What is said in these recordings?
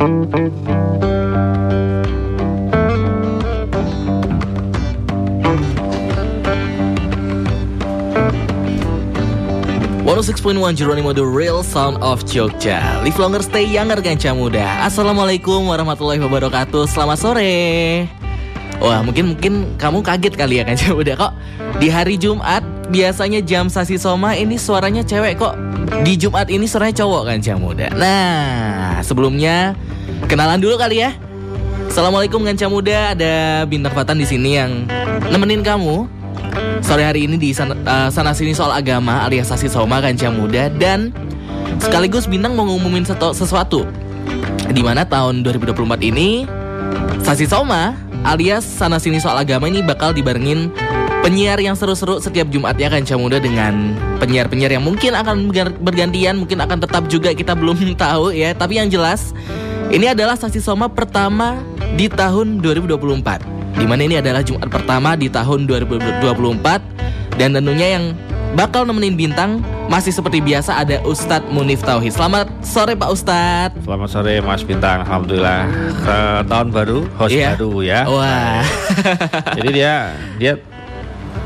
106.1 Jeronimo The Real Sound of Jogja. Live longer stay younger ganca muda. Assalamualaikum warahmatullahi wabarakatuh. Selamat sore. Wah mungkin mungkin kamu kaget kali ya ganca muda. Kok di hari Jumat biasanya jam sasi soma ini suaranya cewek kok Di Jumat ini suaranya cowok ganca muda. Nah sebelumnya kenalan dulu kali ya Assalamualaikum ganca muda Ada bintang Fatan di sini yang nemenin kamu Sore hari ini di sana, uh, sana sini soal agama alias Sasi Soma Kanca Muda dan sekaligus Bintang mau ngumumin sesuatu. Di mana tahun 2024 ini Sasi Soma alias sana sini soal agama ini bakal dibarengin penyiar yang seru-seru setiap Jumat ya Kanca Muda dengan penyiar-penyiar yang mungkin akan bergantian, mungkin akan tetap juga kita belum tahu ya. Tapi yang jelas ini adalah Sasi Soma pertama di tahun 2024 di mana ini adalah Jumat pertama di tahun 2024 dan tentunya yang bakal nemenin bintang masih seperti biasa ada Ustadz Munif Tauhid. Selamat sore Pak Ustadz. Selamat sore Mas Bintang. Alhamdulillah ke tahun baru, host yeah. baru ya. Wah. Jadi dia dia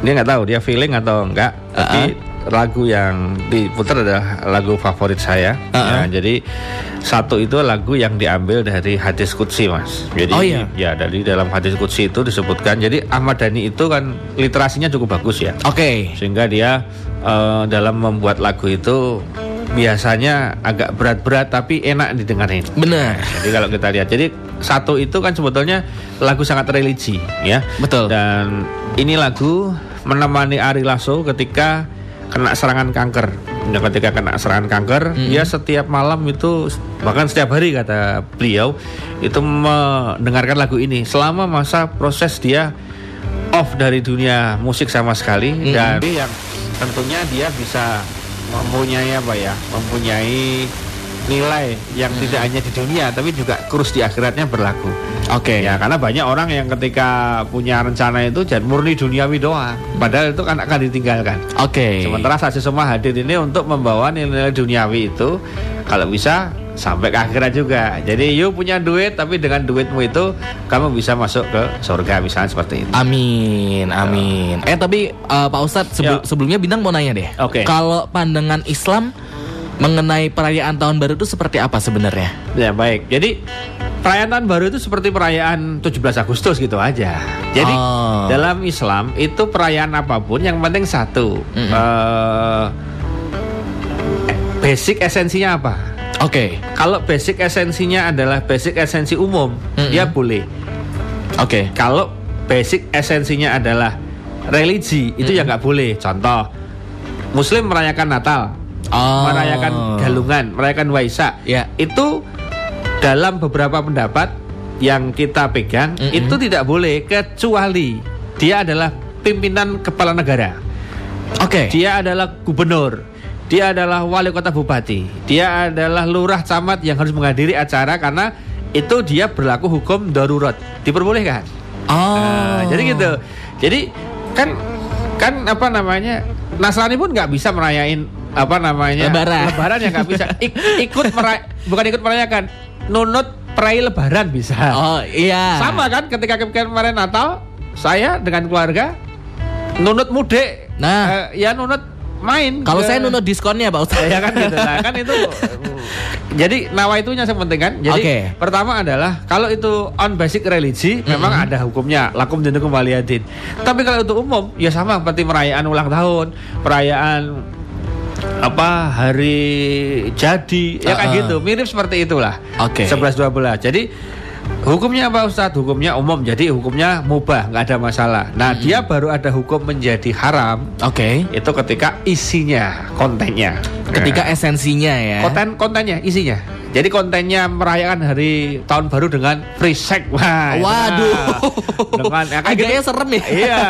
dia nggak tahu dia feeling atau enggak, uh -uh. tapi lagu yang diputar adalah lagu favorit saya. Uh -uh. Ya, jadi satu itu lagu yang diambil dari hadis kutsi mas. Jadi oh, iya. ya dari dalam hadis kutsi itu disebutkan. Jadi Ahmad Dhani itu kan literasinya cukup bagus ya. Oke. Okay. Sehingga dia uh, dalam membuat lagu itu biasanya agak berat-berat tapi enak didengarin. Benar. Jadi kalau kita lihat, jadi satu itu kan sebetulnya lagu sangat religi ya. Betul. Dan ini lagu menemani Ari Lasso ketika kena serangan kanker. Ya, ketika kena serangan kanker, hmm. ya setiap malam itu bahkan setiap hari kata beliau itu mendengarkan lagu ini selama masa proses dia off dari dunia musik sama sekali hmm. dan yang tentunya dia bisa mempunyai apa ya, mempunyai nilai yang hmm. tidak hanya di dunia tapi juga kurus di akhiratnya berlaku. Oke. Okay. Ya karena banyak orang yang ketika punya rencana itu jadi murni duniawi doang, padahal itu kan akan ditinggalkan. Oke. Okay. Sementara saksi semua hadir ini untuk membawa nilai-nilai duniawi itu kalau bisa sampai ke akhirat juga. Jadi you punya duit tapi dengan duitmu itu kamu bisa masuk ke surga misalnya seperti itu. Amin, amin. Eh tapi uh, Pak Ustadz sebel sebelumnya bintang mau nanya deh. Oke. Okay. Kalau pandangan Islam mengenai perayaan tahun baru itu seperti apa sebenarnya? Ya baik. Jadi perayaan tahun baru itu seperti perayaan 17 Agustus gitu aja. Jadi oh. dalam Islam itu perayaan apa pun yang penting satu. Mm -hmm. uh, basic esensinya apa? Oke. Okay. Kalau basic esensinya adalah basic esensi umum, mm -hmm. dia boleh. Oke. Okay. Kalau basic esensinya adalah religi, itu mm -hmm. ya nggak boleh. Contoh, Muslim merayakan Natal, oh. merayakan galungan, merayakan Waisak. Ya. Itu dalam beberapa pendapat yang kita pegang mm -hmm. itu tidak boleh kecuali dia adalah pimpinan kepala negara. Oke. Okay. Dia adalah gubernur. Dia adalah wali kota bupati. Dia adalah lurah camat yang harus menghadiri acara karena itu dia berlaku hukum darurat. Diperbolehkan. Oh. Nah, jadi gitu. Jadi kan kan apa namanya Nasrani pun nggak bisa merayain apa namanya? Lebaran. Lebaran ya nggak bisa. Ik, ikut meray bukan ikut merayakan. Nunut perai lebaran bisa. Oh iya. Sama kan ketika kemarin Natal saya dengan keluarga nunut mudik. Nah. Uh, ya nunut main kalau ke... saya nunut diskonnya pak Ustaz ya kan gitu. Nah kan itu jadi nawa itunya yang penting kan. Jadi okay. pertama adalah kalau itu on basic religi mm -hmm. memang ada hukumnya. Lakum dinukum waliyadin. Tapi kalau itu umum ya sama seperti perayaan ulang tahun perayaan apa hari jadi ya uh, kayak gitu. Mirip seperti itulah. Oke. Okay. 11 12 jadi Hukumnya apa Ustadz? Hukumnya umum, jadi hukumnya mubah, nggak ada masalah. Nah, -hmm. dia baru ada hukum menjadi haram. Oke. Okay. Itu ketika isinya, kontennya. Ketika nah. esensinya ya. Konten kontennya, isinya. Jadi kontennya merayakan hari tahun baru dengan free sex. Wah, Waduh. Nah, dengan ya, kayak gitu, serem ya. Iya,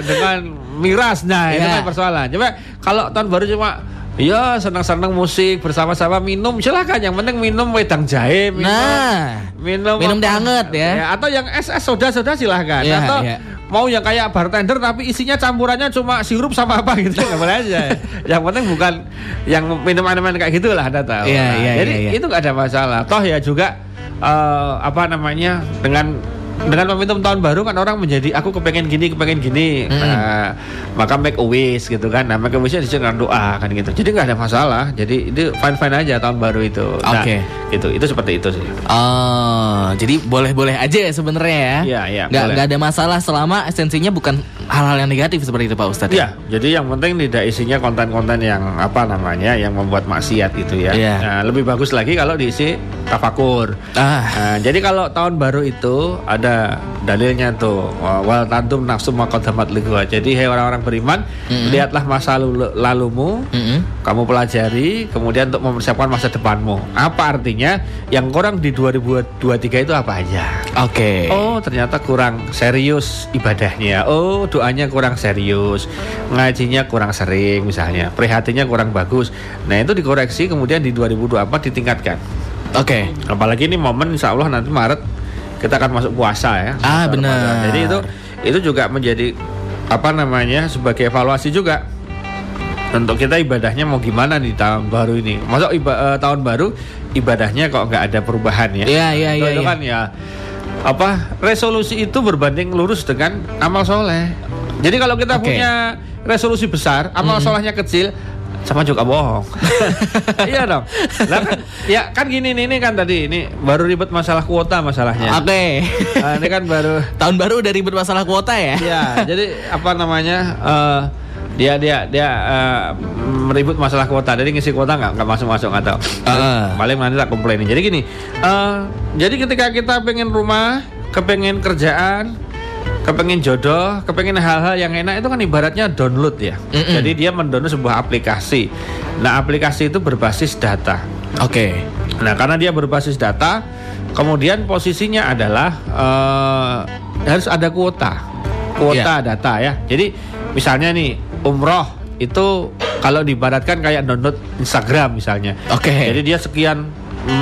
dengan miras. Nah, yeah. itu kan persoalan. Coba kalau tahun baru cuma Iya senang-senang musik bersama-sama minum silakan yang penting minum wedang jahe minum nah, minum minum hangat ya. ya atau yang es es soda soda silahkan ya, atau ya. mau yang kayak bartender tapi isinya campurannya cuma sirup sama apa gitu nggak boleh aja yang penting bukan yang minum minuman kayak gitulah anda tahu ya, nah, ya, jadi ya, ya. itu nggak ada masalah toh ya juga eh, apa namanya dengan dengan momentum tahun baru kan orang menjadi aku kepengen gini kepengen gini Mm-mm. nah, maka make a wish gitu kan nah make a wishnya dengan doa kan gitu jadi nggak ada masalah jadi itu fine fine aja tahun baru itu nah, Oke. gitu itu seperti itu sih Oh, jadi boleh-boleh aja ya sebenarnya ya. Iya, iya, Nggak, boleh. nggak ada masalah selama esensinya bukan hal-hal yang negatif seperti itu Pak Ustadz. Ya, jadi yang penting tidak isinya konten-konten yang apa namanya yang membuat maksiat gitu ya. Iya. Nah, lebih bagus lagi kalau diisi tafakur. Ah, Nah, jadi kalau tahun baru itu ada dalilnya tuh wal tantum nafsu maqaddamat ligwa. Jadi hai orang-orang beriman, Mm-mm. lihatlah masa lalu- lalumu, mm-mm. kamu pelajari kemudian untuk mempersiapkan masa depanmu. Apa artinya? Yang kurang di 2023 itu apa aja? Oke. Oh ternyata kurang serius ibadahnya Oh doanya kurang serius Ngajinya kurang sering misalnya Prihatinnya kurang bagus Nah itu dikoreksi kemudian di 2024 ditingkatkan Oke. Apalagi ini momen insya Allah nanti Maret Kita akan masuk puasa ya Ah, benar. Jadi itu itu juga menjadi Apa namanya sebagai evaluasi juga untuk kita ibadahnya mau gimana di tahun baru ini Masuk iba- eh, tahun baru ibadahnya kok nggak ada perubahan ya Iya, iya, iya, itu iya. kan ya apa resolusi itu berbanding lurus dengan amal soleh. Jadi kalau kita Oke. punya resolusi besar, amal solehnya kecil, sama juga bohong. iya dong. Lah kan, ya kan gini nih, ini kan tadi ini baru ribet masalah kuota masalahnya. Oke. Ah, ini kan baru Tahun baru udah ribet masalah kuota ya. ya jadi apa namanya eh, dia dia dia eh, meribut masalah kuota jadi ngisi kuota nggak nggak masuk masuk nggak tahu Heeh. paling nanti tak komplainin jadi gini eh, jadi ketika kita pengen rumah kepengen kerjaan kepengen jodoh kepengen hal-hal yang enak itu kan ibaratnya download ya Mm-mm. jadi dia mendownload sebuah aplikasi nah aplikasi itu berbasis data Oke. Nah, karena dia berbasis data, kemudian posisinya adalah eh, harus ada kuota, kuota data ya. Jadi misalnya nih umroh itu kalau dibaratkan kayak download Instagram misalnya. Oke. Jadi dia sekian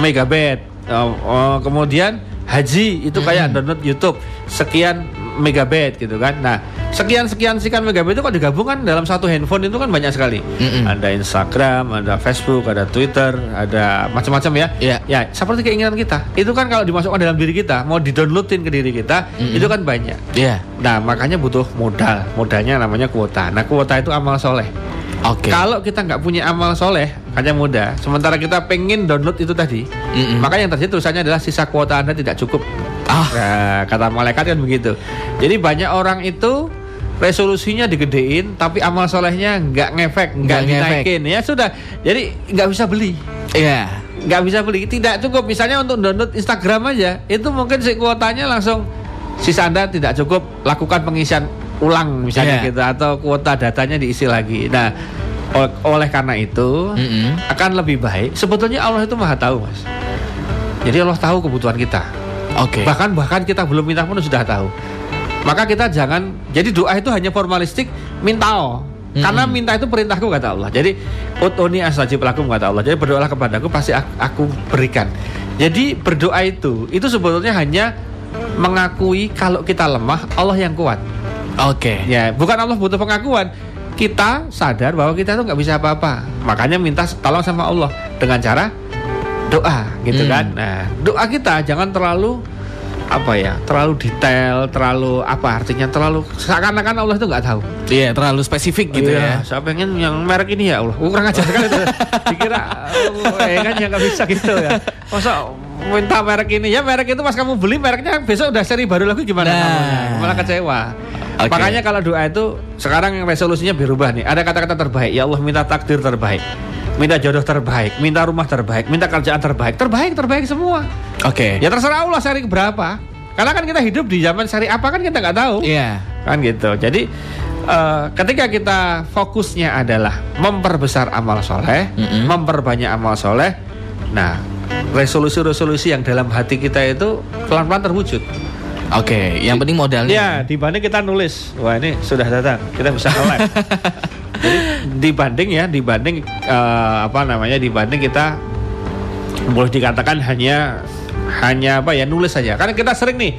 megabyte. Eh, eh, kemudian haji itu kayak download YouTube sekian megabyte gitu kan. Nah, sekian sekian sekian megabyte itu kalau digabungkan dalam satu handphone itu kan banyak sekali. Mm-mm. Ada Instagram, ada Facebook, ada Twitter, ada macam-macam ya. Iya. Ya, seperti keinginan kita. Itu kan kalau dimasukkan dalam diri kita, mau didownloadin ke diri kita, Mm-mm. itu kan banyak. Iya. Nah, makanya butuh modal. Modalnya namanya kuota. Nah, kuota itu amal soleh. Oke. Kalau kita nggak punya amal soleh, hanya mudah. Sementara kita pengen download itu tadi, Mm-mm. maka yang terjadi tulisannya adalah sisa kuota anda tidak cukup. Ah. Nah, kata malaikat kan begitu. Jadi banyak orang itu resolusinya digedein, tapi amal solehnya nggak ngefek, nggak ngefek. dinaikin. Ya sudah, jadi nggak bisa beli Iya. nggak bisa beli tidak cukup misalnya untuk download Instagram aja itu mungkin si kuotanya langsung sisa anda tidak cukup lakukan pengisian ulang misalnya Iya. gitu atau kuota datanya diisi lagi nah ol- oleh karena itu Mm-mm. akan lebih baik sebetulnya Allah itu maha tahu mas jadi Allah tahu kebutuhan kita Oke. bahkan bahkan kita belum minta pun sudah tahu. Maka kita jangan jadi doa itu hanya formalistik minta oh. karena minta itu perintahku kata Allah. Jadi utuni astajib lakum kata Allah. Jadi berdoalah kepadaku pasti ak- aku berikan. Jadi berdoa itu itu sebetulnya hanya mengakui kalau kita lemah Allah yang kuat. Oke. ya bukan Allah butuh pengakuan. Kita sadar bahwa kita tuh nggak bisa apa-apa. Makanya minta tolong sama Allah. Dengan cara doa gitu Hmm. kan nah doa kita jangan terlalu apa ya terlalu detail terlalu apa artinya terlalu seakan-akan Allah itu nggak tahu Iya, terlalu spesifik gitu ya. Iya, saya pengen yang merek ini ya Allah kurang ajar sekali itu dikira oh, ya kan ya nggak bisa gitu ya masa minta merek ini ya merek itu pas kamu beli mereknya besok udah seri baru lagi gimana Nah. kamu? malah kecewa Oke. makanya kalau doa itu sekarang yang resolusinya berubah nih ada kata-kata terbaik ya Allah minta takdir terbaik minta jodoh terbaik minta rumah terbaik minta kerjaan terbaik terbaik terbaik semua Oke. ya terserah Allah seri berapa karena kan kita hidup di zaman seri apa kan kita nggak tahu Iya. kan gitu jadi eh, ketika kita fokusnya adalah memperbesar amal soleh Mm-mm. memperbanyak amal soleh nah resolusi-resolusi yang dalam hati kita itu pelan-pelan terwujud Oke, yang penting modalnya. ya dibanding kita nulis wah ini sudah datang kita bisa live jadi dibanding ya dibanding eh, apa namanya dibanding kita boleh dikatakan hanya hanya apa ya nulis saja karena kita sering nih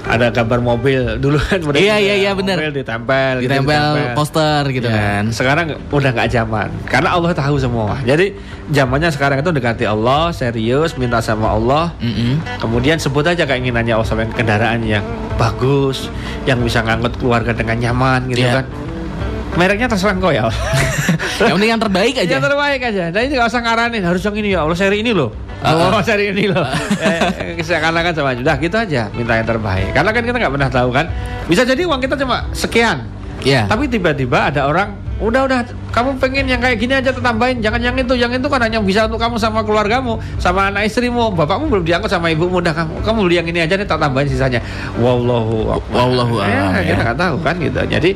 ada gambar mobil dulu kan Iya, iya, iya, bener. mobil ditempel gitu, Ditempel poster gitu Ya, kan. sekarang udah nggak zaman karena Allah tahu semua jadi zamannya sekarang itu dekati Allah serius minta sama Allah Mm-mm. kemudian sebut aja keinginannya Allah sama kendaraan yang bagus yang bisa ngangkut keluarga dengan nyaman gitu Iya. kan mereknya terserah kau ya Yang penting yang terbaik aja. yang terbaik aja dan ini nggak usah ngaranin harus yang ini ya Allah seri ini loh Uh-uh. Oh, seri ini loh. eh, seakan-akan sama udah gitu aja, minta yang terbaik. Karena kan kita nggak pernah tahu kan. Bisa jadi uang kita cuma sekian, Iya. tapi tiba-tiba ada orang udah udah. Kamu pengen yang kayak gini aja tambahin. Jangan yang itu. Yang itu kan hanya bisa untuk kamu sama keluargamu sama anak istrimu. Bapakmu belum diangkut sama ibumu. Udah kamu kamu beli yang ini aja nih tak tambahin sisanya. Wallahu akbar. Wallahu a'lam, ya, ya. kita nggak tahu kan gitu. Jadi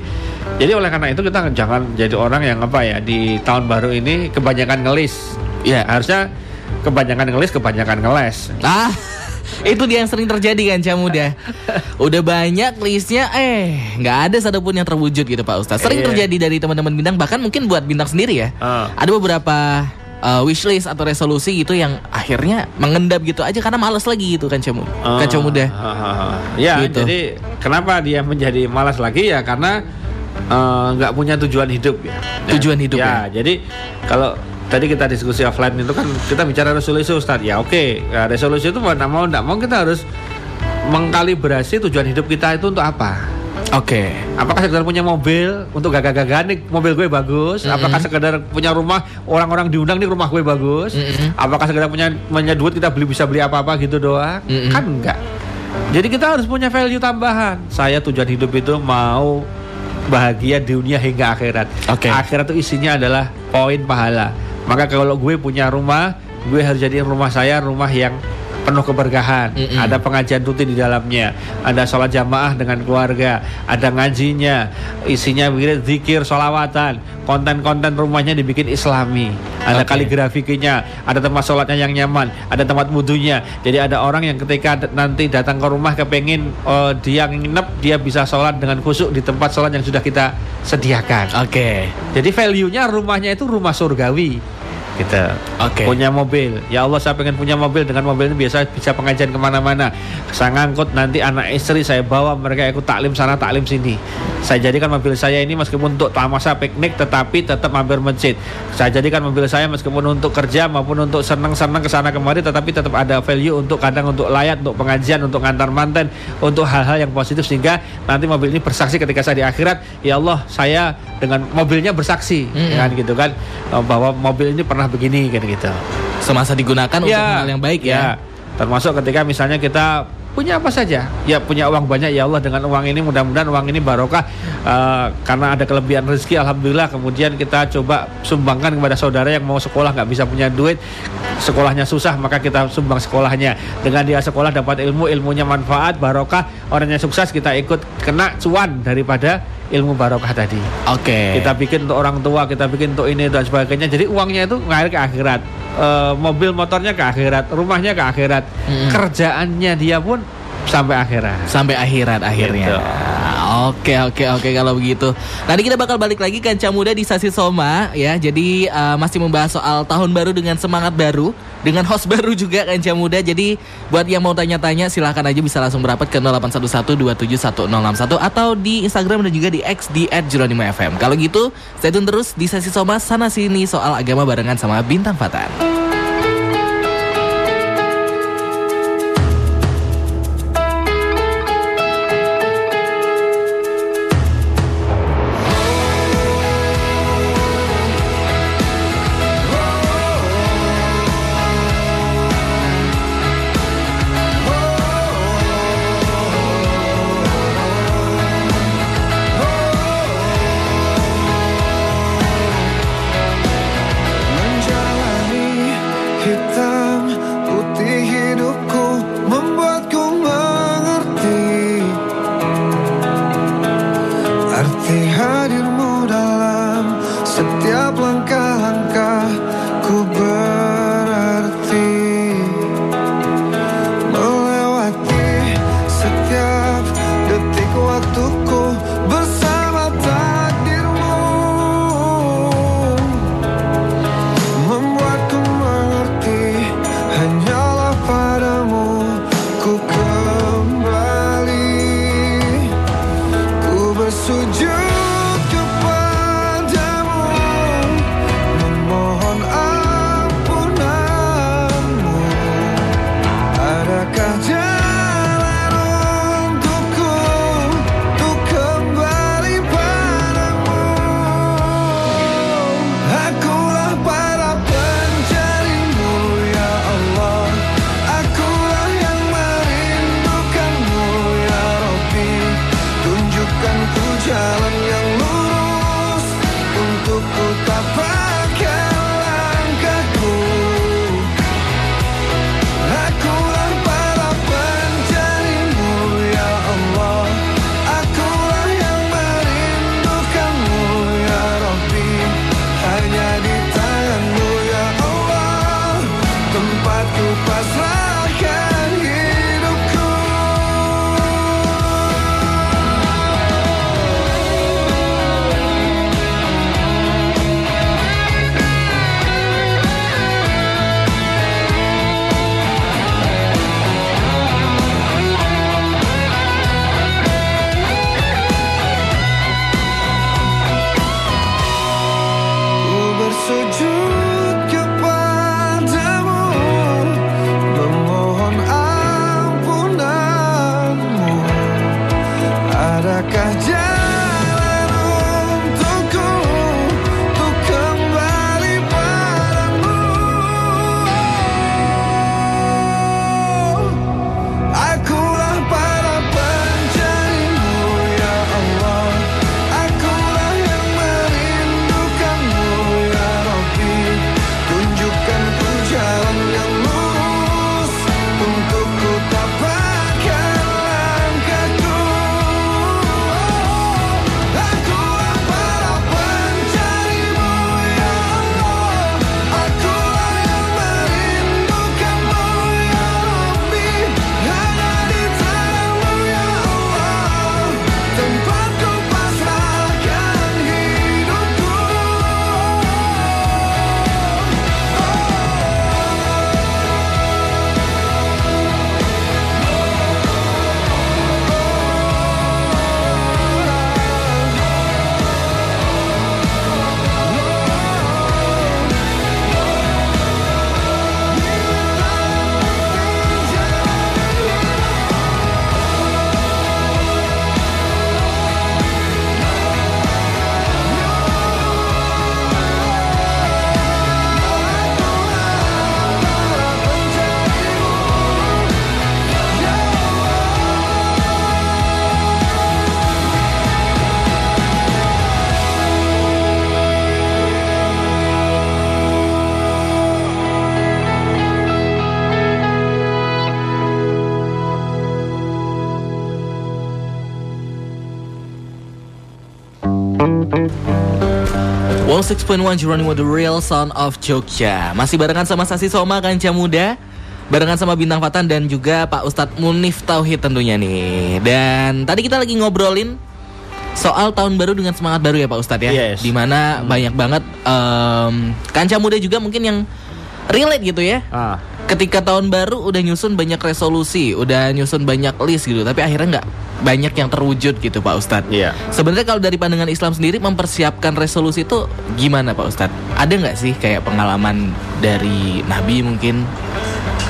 jadi oleh karena itu kita jangan jadi orang yang apa ya di tahun baru ini kebanyakan ngelis. Iya. harusnya kebanyakan ngelis kebanyakan ngeles. Ah, itu dia yang sering terjadi kan Cah Muda. Udah banyak listnya, eh nggak ada satupun yang terwujud gitu Pak Ustaz. Sering Iya. terjadi dari teman-teman bintang, bahkan mungkin buat bintang sendiri ya. Ah. Ada beberapa uh, wishlist atau resolusi gitu yang akhirnya mengendap gitu aja karena males lagi gitu kan Cah Muda. Kan Cah Muda. Ah, ah, ah. Ya, Gitu. jadi kenapa dia menjadi malas lagi ya karena eh, nggak punya tujuan hidup ya. Tujuan hidup ya. Jadi kalau tadi kita diskusi offline itu kan kita bicara resolusi Ustaz. Ya oke, Ya, resolusi itu mau mau nggak mau kita harus mengkalibrasi tujuan hidup kita itu untuk apa. Oke. Apakah sekedar punya mobil untuk gagah-gagahan nih mobil gue bagus? Mm-mm. Apakah sekedar punya rumah orang-orang diundang nih rumah gue bagus? Mm-mm. Apakah sekedar punya punya duit kita beli bisa beli apa-apa gitu doang? Mm-mm. Kan enggak. Jadi kita harus punya value tambahan. Saya tujuan hidup itu mau bahagia di dunia hingga akhirat. Oke. Akhirat itu isinya adalah poin pahala. Maka kalau gue punya rumah, gue harus jadiin rumah saya rumah yang penuh keberkahan. Mm-mm. Ada pengajian rutin di dalamnya, ada sholat jamaah dengan keluarga, ada ngajinya, isinya wirid, zikir, sholawatan, konten-konten rumahnya dibikin islami, ada Oke. kaligrafikinya, ada tempat sholatnya yang nyaman, ada tempat wudhunya. Jadi ada orang yang ketika nanti datang ke rumah kepengin eh, dia nginep, dia bisa sholat dengan khusyuk di tempat sholat yang sudah kita sediakan. Oke. Jadi value-nya rumahnya itu rumah surgawi. Gitu. Oke. Punya mobil. Ya Allah saya pengen punya mobil dengan mobil ini biasa bisa pengajian ke mana-mana. Saya ngangkut nanti anak istri saya bawa mereka ikut taklim sana taklim sini. Saya jadikan mobil saya ini meskipun untuk tamasa piknik tetapi tetap mampir masjid. Saya jadikan mobil saya meskipun untuk kerja maupun untuk senang-senang ke sana kemari tetapi tetap ada value untuk kadang untuk layat, untuk pengajian, untuk ngantar manten, untuk hal-hal yang positif sehingga nanti mobil ini bersaksi ketika saya di akhirat, ya Allah saya dengan mobilnya bersaksi, Mm-mm. kan gitu kan. Eh, bahwa mobil ini pernah begini kan gitu. Semasa digunakan untuk hal yang baik ya. Termasuk ketika misalnya kita punya apa saja, ya punya uang banyak ya Allah dengan uang ini mudah-mudahan uang ini barokah. Eh, karena ada kelebihan rezeki alhamdulillah. Kemudian kita coba sumbangkan kepada saudara yang mau sekolah nggak bisa punya duit. Sekolahnya susah maka kita sumbang sekolahnya. Dengan dia sekolah dapat ilmu ilmunya manfaat barokah. Orangnya sukses kita ikut kena cuan daripada ilmu barokah tadi Oke. kita bikin untuk orang tua, kita bikin untuk ini dan sebagainya. Jadi uangnya itu ngalir ke akhirat. Eh, mobil motornya ke akhirat, rumahnya ke akhirat. Mm-mm. Kerjaannya dia pun sampai akhirat. sampai akhirat akhirnya. Gitu. Oke oke oke kalau begitu. Nanti kita bakal balik lagi Kanca Muda di Sasi Soma ya. Jadi uh, masih membahas soal tahun baru dengan semangat baru, dengan host baru juga Kanca Muda. Jadi buat yang mau tanya-tanya silahkan aja bisa langsung berapat ke 0811271061 atau di Instagram dan juga di X di @jeronimo_fm. Kalau gitu, stay tune terus di Sasi Soma sana sini soal agama barengan sama Bintang Fatan. 106.1 Jeronimo The Real Sound of Jogja. Masih barengan sama Sasi Soma Kanca Muda. Barengan sama Bintang Fatan dan juga Pak Ustadz Munif Tauhid tentunya nih. Dan tadi kita lagi ngobrolin soal tahun baru dengan semangat baru ya Pak Ustadz ya. Yes. Di mana banyak banget em, Kanca Muda juga mungkin yang relate gitu ya. Ah, ketika tahun baru udah nyusun banyak resolusi, udah nyusun banyak list gitu, tapi akhirnya nggak banyak yang terwujud gitu Pak Ustadz. Iya. Sebenarnya kalau dari pandangan Islam sendiri mempersiapkan resolusi itu gimana Pak Ustadz? Ada nggak sih kayak pengalaman dari Nabi mungkin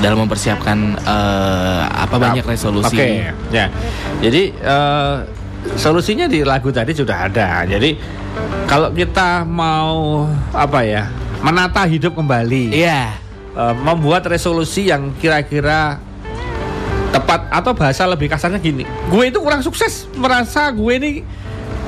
dalam mempersiapkan eh, apa banyak resolusi? Oke, ya. Jadi eh, solusinya di lagu tadi sudah ada. Jadi kalau kita mau apa ya, menata hidup kembali, Iya. eh, membuat resolusi yang kira-kira tepat atau bahasa lebih kasarnya gini, gue itu kurang sukses, merasa gue ini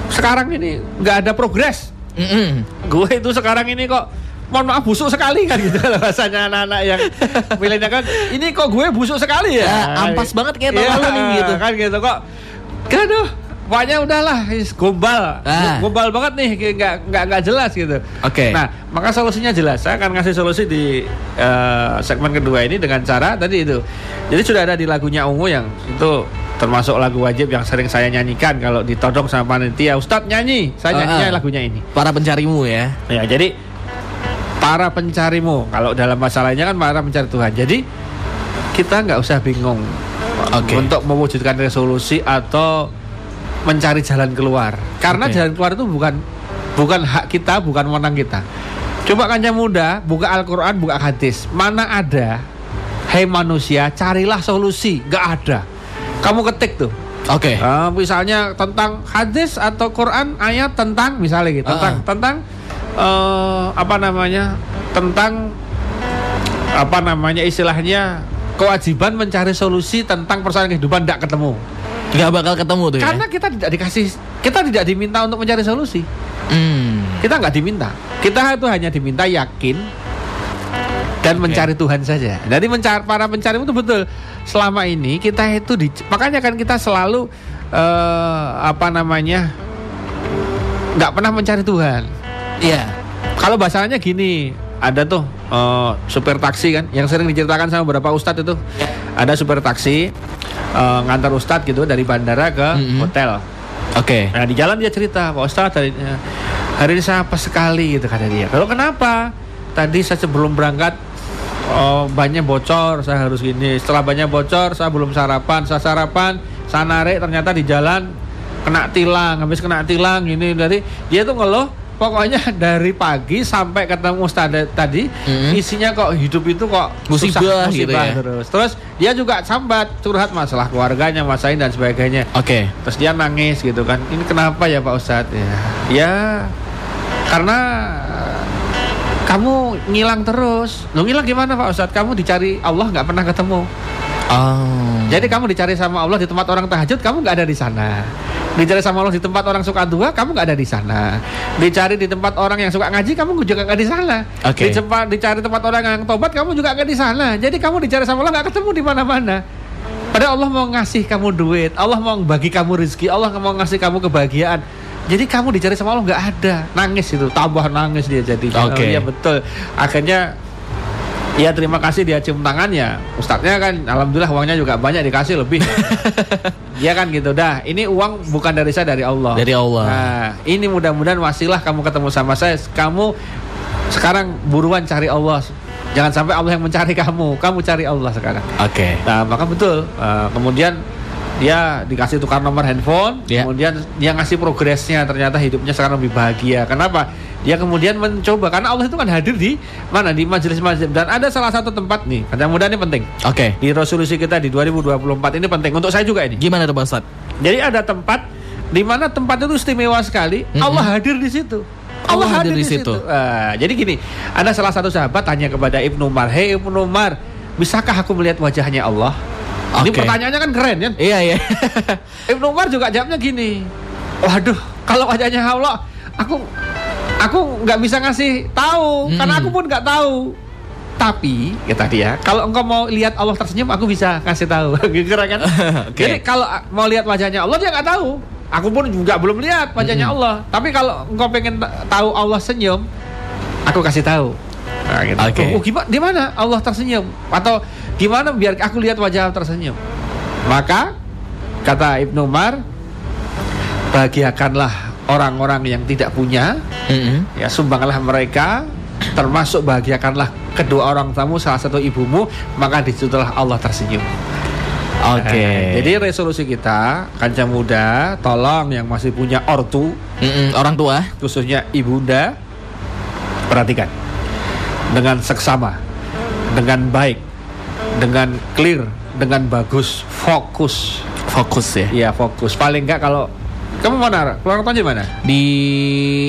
sekarang ini nggak ada progres. Mm-mm. gue itu sekarang ini kok mohon maaf busuk sekali kan gitu bahasanya anak-anak yang milenial kan ini kok gue busuk sekali ya Ya, ampas banget kayak tahun Iya, lalu nih, gitu. kan gitu kok aduh pokoknya udahlah gombal Ah. gombal banget nih nggak nggak nggak jelas gitu Oke. nah maka solusinya jelas saya akan ngasih solusi di eh, segmen kedua ini dengan cara tadi itu jadi sudah ada di lagunya Ungu yang itu termasuk lagu wajib yang sering saya nyanyikan kalau ditodong sama panitia Ustadz nyanyi saya Ah, nyanyinya ah. lagunya ini Para pencarimu ya. Ya, jadi para pencarimu. Kalau dalam masalahnya kan para pencari Tuhan. Jadi kita nggak usah bingung Oke. untuk mewujudkan resolusi atau mencari jalan keluar. Karena Oke. jalan keluar itu bukan bukan hak kita, bukan wewenang kita. Coba kanca muda, buka Al-Quran, buka hadis. Mana ada, hei manusia, carilah solusi. Nggak ada. Kamu ketik tuh. Oke. Eh, misalnya tentang hadis atau Quran ayat tentang misalnya gitu tentang Ah. tentang eh, apa namanya tentang apa namanya istilahnya kewajiban mencari solusi tentang persoalan kehidupan tidak ketemu Nggak bakal ketemu tuh ya. karena kita tidak dikasih kita tidak diminta untuk mencari solusi Hmm. kita nggak diminta kita itu hanya diminta yakin dan mencari Tuhan saja. Jadi mencari para pencari itu betul. Selama ini kita itu di, makanya kan kita selalu eh, apa namanya nggak pernah mencari Tuhan. Iya. Kalau bahasanya gini, ada tuh eh, supir taksi kan yang sering diceritakan sama beberapa ustadz itu. Ada supir taksi eh, ngantar ustadz gitu dari bandara ke Mhm. hotel. Oke. Nah di jalan dia cerita, Pak Ustadz hari, hari ini saya apa sekali gitu kata dia. Kalau kenapa? Tadi saya sebelum berangkat oh, banyak bocor, saya harus gini. Setelah banyak bocor, saya belum sarapan. Saya sarapan, saya narik ternyata di jalan kena tilang. Habis kena tilang ini dari dia tuh ngeluh. Pokoknya dari pagi sampai ketemu Ustadz tadi Mhm. isinya kok hidup itu kok Musibah susah, gitu musibah ya. terus. Terus dia juga sambat curhat masalah keluarganya, masain dan sebagainya. Oke. Terus dia nangis gitu kan. Ini kenapa ya Pak Ustadz? Ya, ya karena kamu ngilang terus. Lo ngilang gimana Pak Ustadz? Kamu dicari Allah nggak pernah ketemu. Oh. Jadi kamu dicari sama Allah di tempat orang tahajud, kamu nggak ada di sana. Dicari sama Allah di tempat orang suka dua, kamu nggak ada di sana. Dicari di tempat orang yang suka ngaji, kamu juga nggak di sana. Oke. Di tempat dicari tempat orang yang tobat, kamu juga nggak di sana. Jadi kamu dicari sama Allah nggak ketemu di mana-mana. Padahal Allah mau ngasih kamu duit, Allah mau bagi kamu rezeki, Allah mau ngasih kamu kebahagiaan. Jadi kamu dicari sama Allah nggak ada, nangis itu, tambah nangis dia jadi. Oke. Oh, iya betul. Akhirnya Ya terima kasih dia cium tangannya. Ustadznya kan Alhamdulillah uangnya juga banyak dikasih lebih. Ya kan gitu. Dah Ini uang bukan dari saya dari Allah. Dari Allah. Nah ini mudah-mudahan wasilah kamu ketemu sama saya. Kamu sekarang buruan cari Allah. Jangan sampai Allah yang mencari kamu. Kamu cari Allah sekarang. Oke. Nah maka betul. Eh, Kemudian dia dikasih tukar nomor handphone. Ya. kemudian dia ngasih progresnya. Ternyata hidupnya sekarang lebih bahagia. Kenapa dia kemudian mencoba karena Allah itu kan hadir di mana di majelis-majelis dan ada salah satu tempat nih yang mudah ini penting Oke. di resolusi kita di 2024 ini penting untuk saya juga ini Gimana tuh Ustadz? jadi ada tempat di mana tempat itu istimewa sekali Mm-mm. Allah hadir di situ Allah hadir di situ. Ah, jadi gini ada salah satu sahabat tanya kepada Ibnu Umar hei Ibnu Umar bisakah aku melihat wajahnya Allah ini Oke. pertanyaannya kan keren kan Iya iya. Ibnu Umar juga jawabnya gini. Waduh, kalau wajahnya Allah, aku aku nggak bisa ngasih tahu Mm-mm. karena aku pun nggak tahu. Tapi kata dia, kalau engkau mau lihat Allah tersenyum, aku bisa kasih tahu. Kira kan? Oke. Jadi kalau mau lihat wajahnya Allah dia nggak tahu. Aku pun juga belum lihat wajahnya Allah. Tapi kalau engkau pengen ta- tahu Allah senyum, aku kasih tahu. Nah, gitu. Oke. Oh, gimana? Di mana Allah tersenyum? Atau gimana biar aku lihat wajah Allah tersenyum? Maka kata Ibnu Umar, bahagiakanlah orang-orang yang tidak punya, Mm-mm. ya sumbanglah mereka, termasuk bahagiakanlah kedua orang tamu, salah satu ibumu, maka di situlah Allah tersenyum. Oke. Nah, jadi resolusi kita, kanca muda, tolong yang masih punya ortu, Mm-mm, orang tua. khususnya ibunda, perhatikan dengan seksama, dengan baik, dengan clear, dengan bagus, fokus, Fokus ya. Iya fokus. Paling enggak kalau kamu mana? Keluar kotanya mana? Di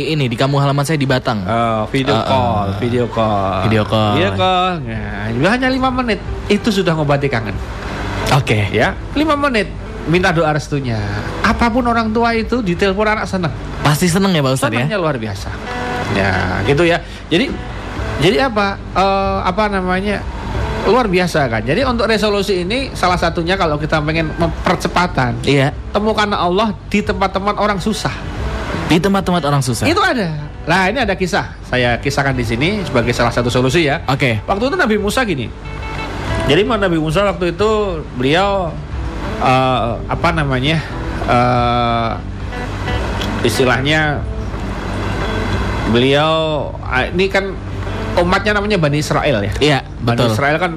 ini di kampung halaman saya di Batang. Oh, video Uh, uh. call, video call, Video call. video call. Nah, hanya lima menit itu sudah ngobati kangen. Oke. Ya, lima menit. Minta doa restunya. Apa pun orang tua itu ditelepon anak seneng. Pasti seneng ya Pak Ustadz ya. Luar biasa. Ya, gitu ya. Jadi, jadi apa? Eh, apa namanya? Luar biasa kan. Jadi untuk resolusi ini salah satunya kalau kita pengen mempercepatan, Iya. temukan Allah di tempat-tempat orang susah. Di tempat-tempat orang susah. Itu ada. Nah, ini ada kisah. Saya kisahkan di sini sebagai salah satu solusi ya. Oke. Waktu itu Nabi Musa gini. Jadi Nabi Musa waktu itu beliau eh, apa namanya? eh, istilahnya beliau ah, ini kan umatnya namanya Bani Israel ya. Iya, Bani betul. Israel kan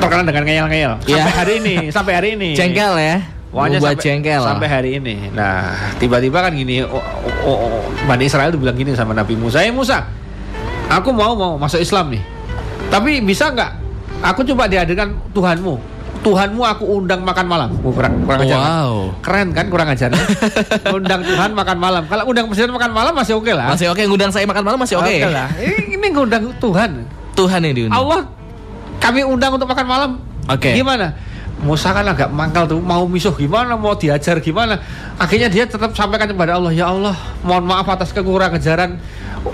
terkenal dengan ngeyel-ngeyel. Sampai hari ini, sampai hari ini. Jengkel ya. Pokoknya Buat sampai, jengkel. sampai hari ini. Nah, tiba-tiba kan gini, oh, oh, oh, Bani Israel tuh bilang gini sama Nabi Musa, "Eh Musa, aku mau mau masuk Islam nih. Tapi bisa nggak? Aku coba dihadirkan Tuhanmu. Tuhanmu aku undang makan malam. Oh, kurang, kurang ajar. kan? Wow. Keren kan kurang ajar. undang Tuhan makan malam. Kalau undang presiden makan malam masih oke lah. Masih oke ngundang saya makan malam masih oke. Oke lah. Ini, ini ngundang Tuhan. Tuhan yang diundang. Allah kami undang untuk makan malam. Oke. Gimana? Musa kan agak mangkal tuh, mau misuh gimana, mau diajar gimana. Akhirnya dia tetap sampaikan kepada Allah, ya Allah, mohon maaf atas kekurangan ajaran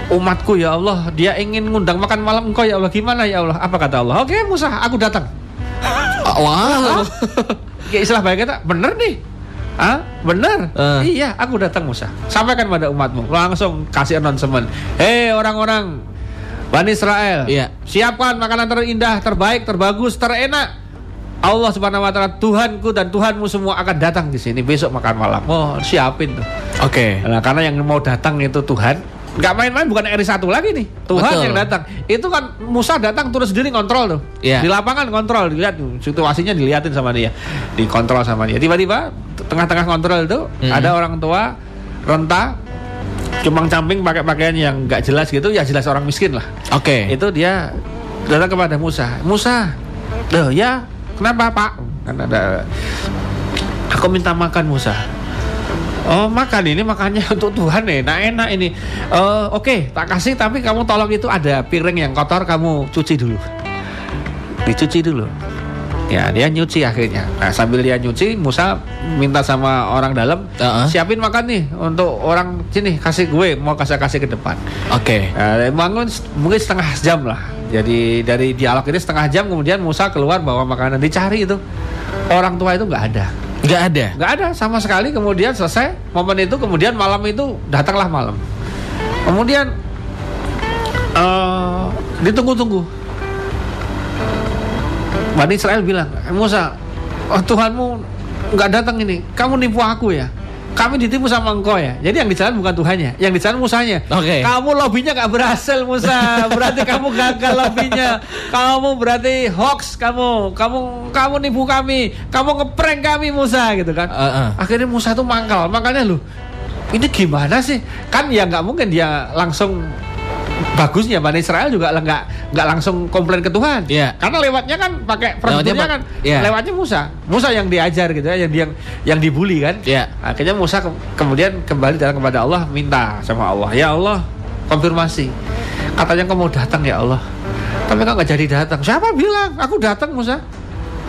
umatku ya Allah. Dia ingin ngundang makan malam engkau ya Allah. Gimana ya Allah? Apa kata Allah? Oke Musa, aku datang. Oh, wow. Ya istilah baik kata, bener nih. Ah, bener. Eh. Iya, aku datang Musa. Sampaikan pada umatmu. Langsung kasih announcement. Hei orang-orang Bani Israel. Iya. Siapkan makanan terindah, terbaik, terbagus, terenak. Allah Subhanahu wa taala Tuhanku dan Tuhanmu semua akan datang di sini besok makan malam. Oh, siapin tuh. Oke. Nah, karena yang mau datang itu Tuhan. Nggak main-main bukan RI satu lagi nih. Tuhan Betul. yang datang. Itu kan Musa datang terus sendiri kontrol tuh. Iya. Di lapangan kontrol, dilihat situasinya dilihatin sama dia. Dikontrol sama dia. Tiba-tiba tengah-tengah kontrol itu Mhm. ada orang tua renta cumang camping pakai pakaian yang nggak jelas gitu ya jelas orang miskin lah Oke. itu dia datang kepada Musa Musa loh ya kenapa pak kan ada aku minta makan Musa Oh makan ini makannya untuk Tuhan nih, nah enak ini. Eh, Oke, tak kasih tapi kamu tolong itu ada piring yang kotor kamu cuci dulu. Dicuci dulu. Ya dia nyuci akhirnya. Nah sambil dia nyuci, Musa minta sama orang dalam Uh-uh. siapin makan nih untuk orang sini kasih gue mau kasih kasih ke depan. Oke. Nah, bangun s- mungkin setengah jam lah. Jadi dari dialog ini setengah jam kemudian Musa keluar bawa makanan dicari itu orang tua itu nggak ada, Nggak ada. nggak ada sama sekali. Kemudian selesai momen itu kemudian malam itu datanglah malam. Kemudian eh ditunggu-tunggu. Bani Israel bilang, "Eh, Musa, oh, Tuhanmu nggak datang ini. Kamu nipu aku ya. Kami ditipu sama engkau ya. Jadi yang dijalan bukan Tuhannya, yang dijalan Musanya. Oke. Kamu lobbynya nggak berhasil Musa. Berarti kamu gagal lobbynya. Kamu berarti hoax kamu. Kamu kamu nipu kami. Kamu ngeprank kami Musa gitu kan. Heeh. Akhirnya Musa tuh mangkal. Makanya lu ini gimana sih? Kan ya nggak mungkin dia langsung bagusnya Bani Israel juga nggak nggak langsung komplain ke Tuhan. Iya. Karena lewatnya kan pakai prosedurnya kan iya. lewatnya Musa. Musa yang diajar gitu ya, yang yang yang dibully kan. Iya. Akhirnya Musa ke- kemudian kembali dalam kepada Allah minta sama Allah, ya Allah konfirmasi. Katanya kau mau datang ya Allah, tapi kau nggak jadi datang. Siapa bilang? Aku datang Musa.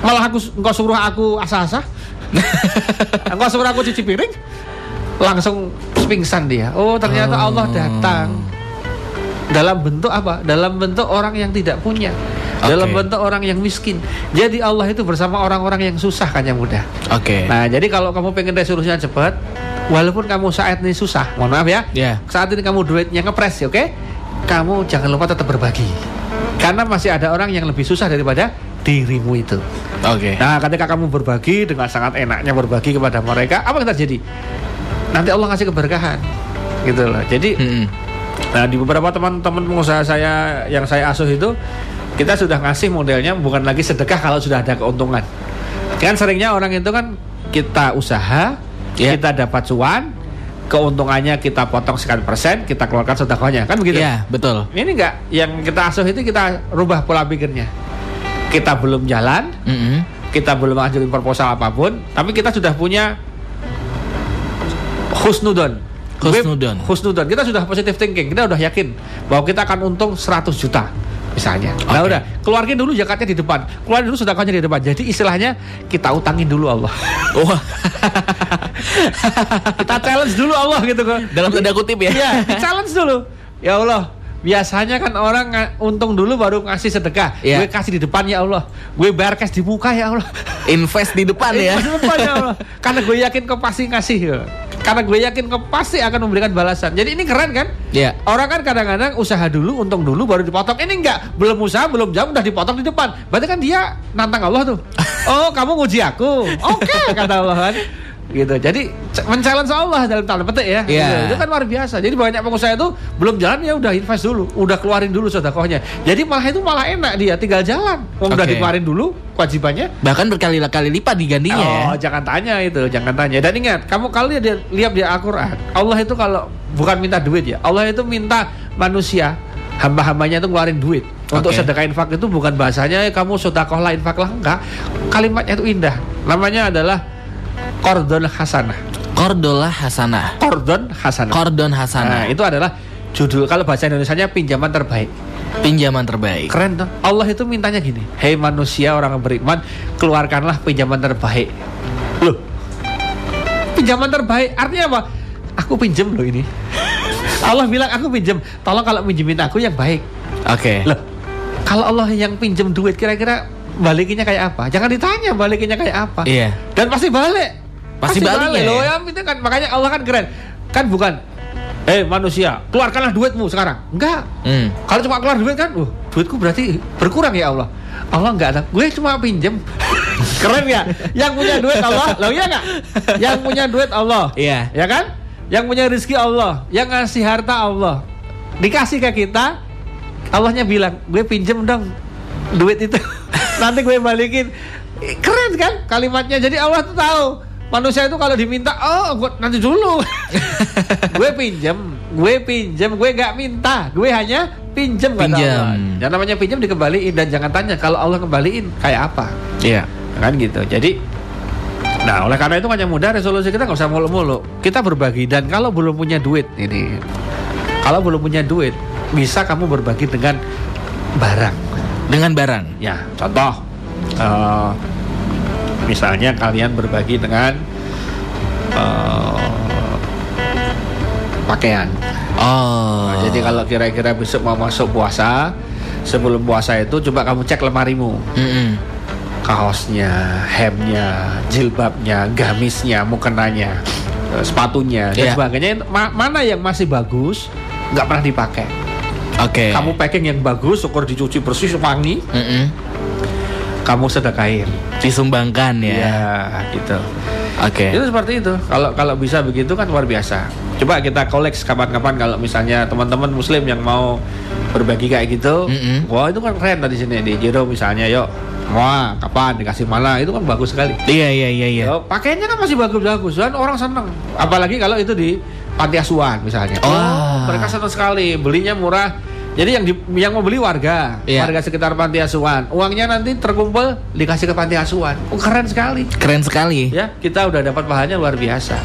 Malah aku engkau suruh aku asah-asah. engkau suruh aku cuci piring. Langsung pingsan dia. Oh ternyata Allah datang dalam bentuk apa? Dalam bentuk orang yang tidak punya. dalam Oke. bentuk orang yang miskin. Jadi Allah itu bersama orang-orang yang susah kan yang mudah. Oke. Nah, jadi kalau kamu pengen resolusinya cepat, walaupun kamu saat ini susah, mohon maaf ya. Ya. Saat ini kamu duitnya ngepres, ya, oke? Kamu jangan lupa tetap berbagi. Karena masih ada orang yang lebih susah daripada dirimu itu. Oke. Nah, ketika kamu berbagi dengan sangat enaknya berbagi kepada mereka, apa yang terjadi? Nanti Allah ngasih keberkahan. Gitu loh. Jadi Mm-mm. Nah di beberapa teman-teman pengusaha saya yang saya asuh itu kita sudah ngasih modelnya bukan lagi sedekah kalau sudah ada keuntungan. Kan seringnya orang itu kan kita usaha, Ya. kita dapat cuan, keuntungannya kita potong sekian persen, kita keluarkan sedekahnya kan begitu. Iya, betul. Ini enggak yang kita asuh itu kita rubah pola pikirnya. Kita belum jalan, Mm-mm. kita belum ngajuin proposal apa pun, tapi kita sudah punya husnudon. Husnudon. Gue- Husnudon. Kita sudah positive thinking. Kita udah yakin bahwa kita akan untung 100 juta misalnya. Nah Oke. udah, keluarin dulu zakatnya di depan. Keluarin dulu sedekahnya di depan. Jadi istilahnya kita utangin dulu Allah. Wah, kita challenge dulu Allah gitu kan. dalam tanda kutip ya. Iya, challenge dulu. Ya Allah, biasanya kan orang untung dulu baru ngasih sedekah. Iya. Gue kasih di depan ya Allah. Gue bayar cash di muka ya Allah. Invest di depan ya. di depan ya Allah. Karena gue yakin kau pasti ngasih. ya. Karena gue yakin kau pasti akan memberikan balasan. Jadi ini keren kan? Iya. Orang kan kadang-kadang usaha dulu, untung dulu, baru dipotong. Ini enggak, belum usaha, belum jam, udah dipotong di depan. Berarti kan dia nantang Allah tuh. Oh, kamu nguji aku. Oke, kata Allah kan. Gitu. Jadi men-challenge Allah dalam tanda petik ya. Iya. Gitu. Itu kan luar biasa. Jadi banyak pengusaha itu belum jalan ya udah invest dulu, udah keluarin dulu sedekahnya. Jadi malah itu malah enak dia tinggal jalan. Wong udah dikeluarin dulu kewajibannya, Bahkan berkali-kali lipat digantinya ya. Oh, jangan tanya itu, jangan tanya. Dan ingat, kamu kalau lihat di- lihat di Al-Qur'an, Allah itu kalau bukan minta duit ya. Allah itu minta manusia hamba-hambanya itu ngeluarin duit. Untuk Oke. sedekah infak itu bukan bahasanya "Eh, kamu sedekah lah infak lah enggak. Kalimatnya itu indah. Namanya adalah kordon hasanah. Kordolah Hasanah. Kordon hasanah. Kordon Nah, Hasanah. itu adalah judul kalau bahasa Indonesianya pinjaman terbaik. Pinjaman terbaik. Keren tuh. Allah itu mintanya gini, "Hei manusia orang yang beriman, keluarkanlah pinjaman terbaik." Loh. Pinjaman terbaik artinya apa? Aku pinjem loh ini. Allah bilang aku pinjem. Tolong kalau pinjemin aku yang baik. Oke. Loh. Kalau Allah yang pinjem duit kira-kira balikinnya kayak apa? Jangan ditanya balikinnya kayak apa. Iya. Dan pasti balik. Pasti balik ya? Loh, ya itu kan makanya Allah kan keren. Kan bukan Eh manusia, keluarkanlah duitmu sekarang. Enggak. Hmm. Kalau cuma keluar duit kan, uh, duitku berarti berkurang ya Allah. Allah nggak ada, gue cuma pinjem. Keren ya? Yang punya duit Allah, lo iya nggak? Yang punya duit Allah, Iya. ya kan? Yang punya rezeki Allah, yang ngasih harta Allah, dikasih ke kita, Allahnya bilang, gue pinjem dong duit itu, nanti gue balikin. Keren kan kalimatnya? Jadi Allah tuh tahu manusia itu kalau diminta, oh gue nanti dulu. gue pinjem, gue pinjem, gue gak minta, gue hanya Pinjam. Allah. Yang namanya pinjem dikembaliin dan jangan tanya kalau Allah kembaliin kayak apa, Iya. kan gitu. Jadi, nah oleh karena itu yang mudah resolusi kita nggak usah mulu-mulu. Kita berbagi dan kalau belum punya duit ini, kalau belum punya duit bisa kamu berbagi dengan barang. Dengan barang. Ya, contoh, eh, misalnya kalian berbagi dengan eh, pakaian. Oh. Nah, jadi kalau kira-kira besok mau masuk puasa, sebelum puasa itu coba kamu cek lemarimu, Mm-mm. kaosnya, hemnya, jilbabnya, gamisnya, mukenanya, eh, sepatunya, dan Iya. sebagainya. Ma- mana yang masih bagus, nggak pernah dipakai. Oke. Kamu packing yang bagus, syukur dicuci bersih, wangi, Mm-mm. Kamu sedekahin. Disumbangkan ya. Ya, gitu. Oke. Itu seperti itu. Kalau kalau bisa begitu kan luar biasa. Coba kita koleks kapan-kapan kalau misalnya teman-teman muslim yang mau berbagi kayak gitu. Mm-mm. Wah, itu kan keren tadi sini di Jero misalnya, yuk. Wah, kapan dikasih mana? Itu kan bagus sekali. Iya iya iya iya. Pakainya kan masih bagus-bagus dan orang seneng. Apalagi kalau itu di panti asuhan misalnya. Wah. Oh, mereka seneng sekali, belinya murah. Jadi yang di, yang mau beli warga, Iya. warga sekitar panti asuhan. Uangnya nanti terkumpul dikasih ke panti asuhan. Oh, keren sekali. Keren sekali. Ya, kita udah dapat bahannya luar biasa.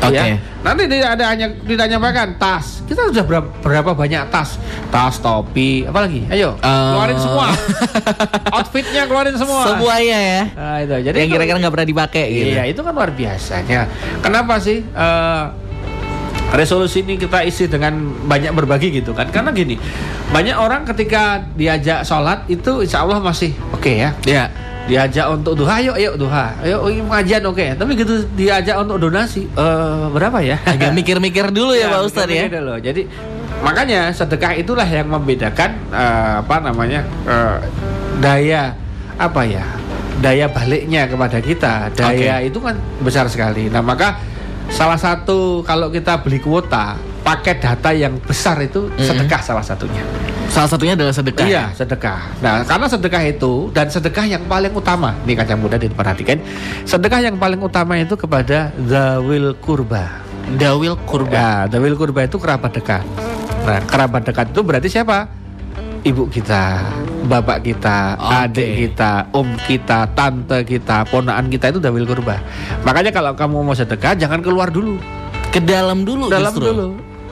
Oke. Ya. Nanti tidak ada hanya tidak nyampaikan tas. Kita sudah berapa, berapa banyak tas? Tas, topi, apa lagi? Ayo, Eh. keluarin semua. Outfitnya keluarin semua. Semuanya ya. Nah, itu. Jadi yang kira-kira nggak pernah dipakai gitu. Iya, itu kan luar biasanya. Kenapa sih? eh, resolusi ini kita isi dengan banyak berbagi gitu kan. Karena gini banyak orang ketika diajak sholat itu insya Allah masih oke ya. Ya. diajak untuk duha ayo ayo duha. Ini pengajian oke. Tapi gitu diajak untuk donasi eh berapa ya? Agak mikir-mikir dulu ya, Pak Ustadz ya. loh. jadi makanya sedekah itulah yang membedakan eh, apa namanya eh, daya apa ya daya baliknya kepada kita. Daya itu kan besar sekali. Nah maka salah satu kalau kita beli kuota pakai data yang besar itu sedekah salah satunya Salah satunya adalah sedekah. Iya, sedekah. Nah, karena sedekah itu dan sedekah yang paling utama, nih kaca muda diperhatikan, sedekah yang paling utama itu kepada zawil kurba. Dawil kurba. Nah, zawil kurba itu kerabat dekat. Nah, kerabat dekat itu berarti siapa? Ibu kita, bapak kita, Oke. adik kita, om kita, tante kita, ponaan kita itu zawil kurba. Makanya kalau kamu mau sedekah jangan keluar dulu, Ke dalam dulu dalam justru. dulu.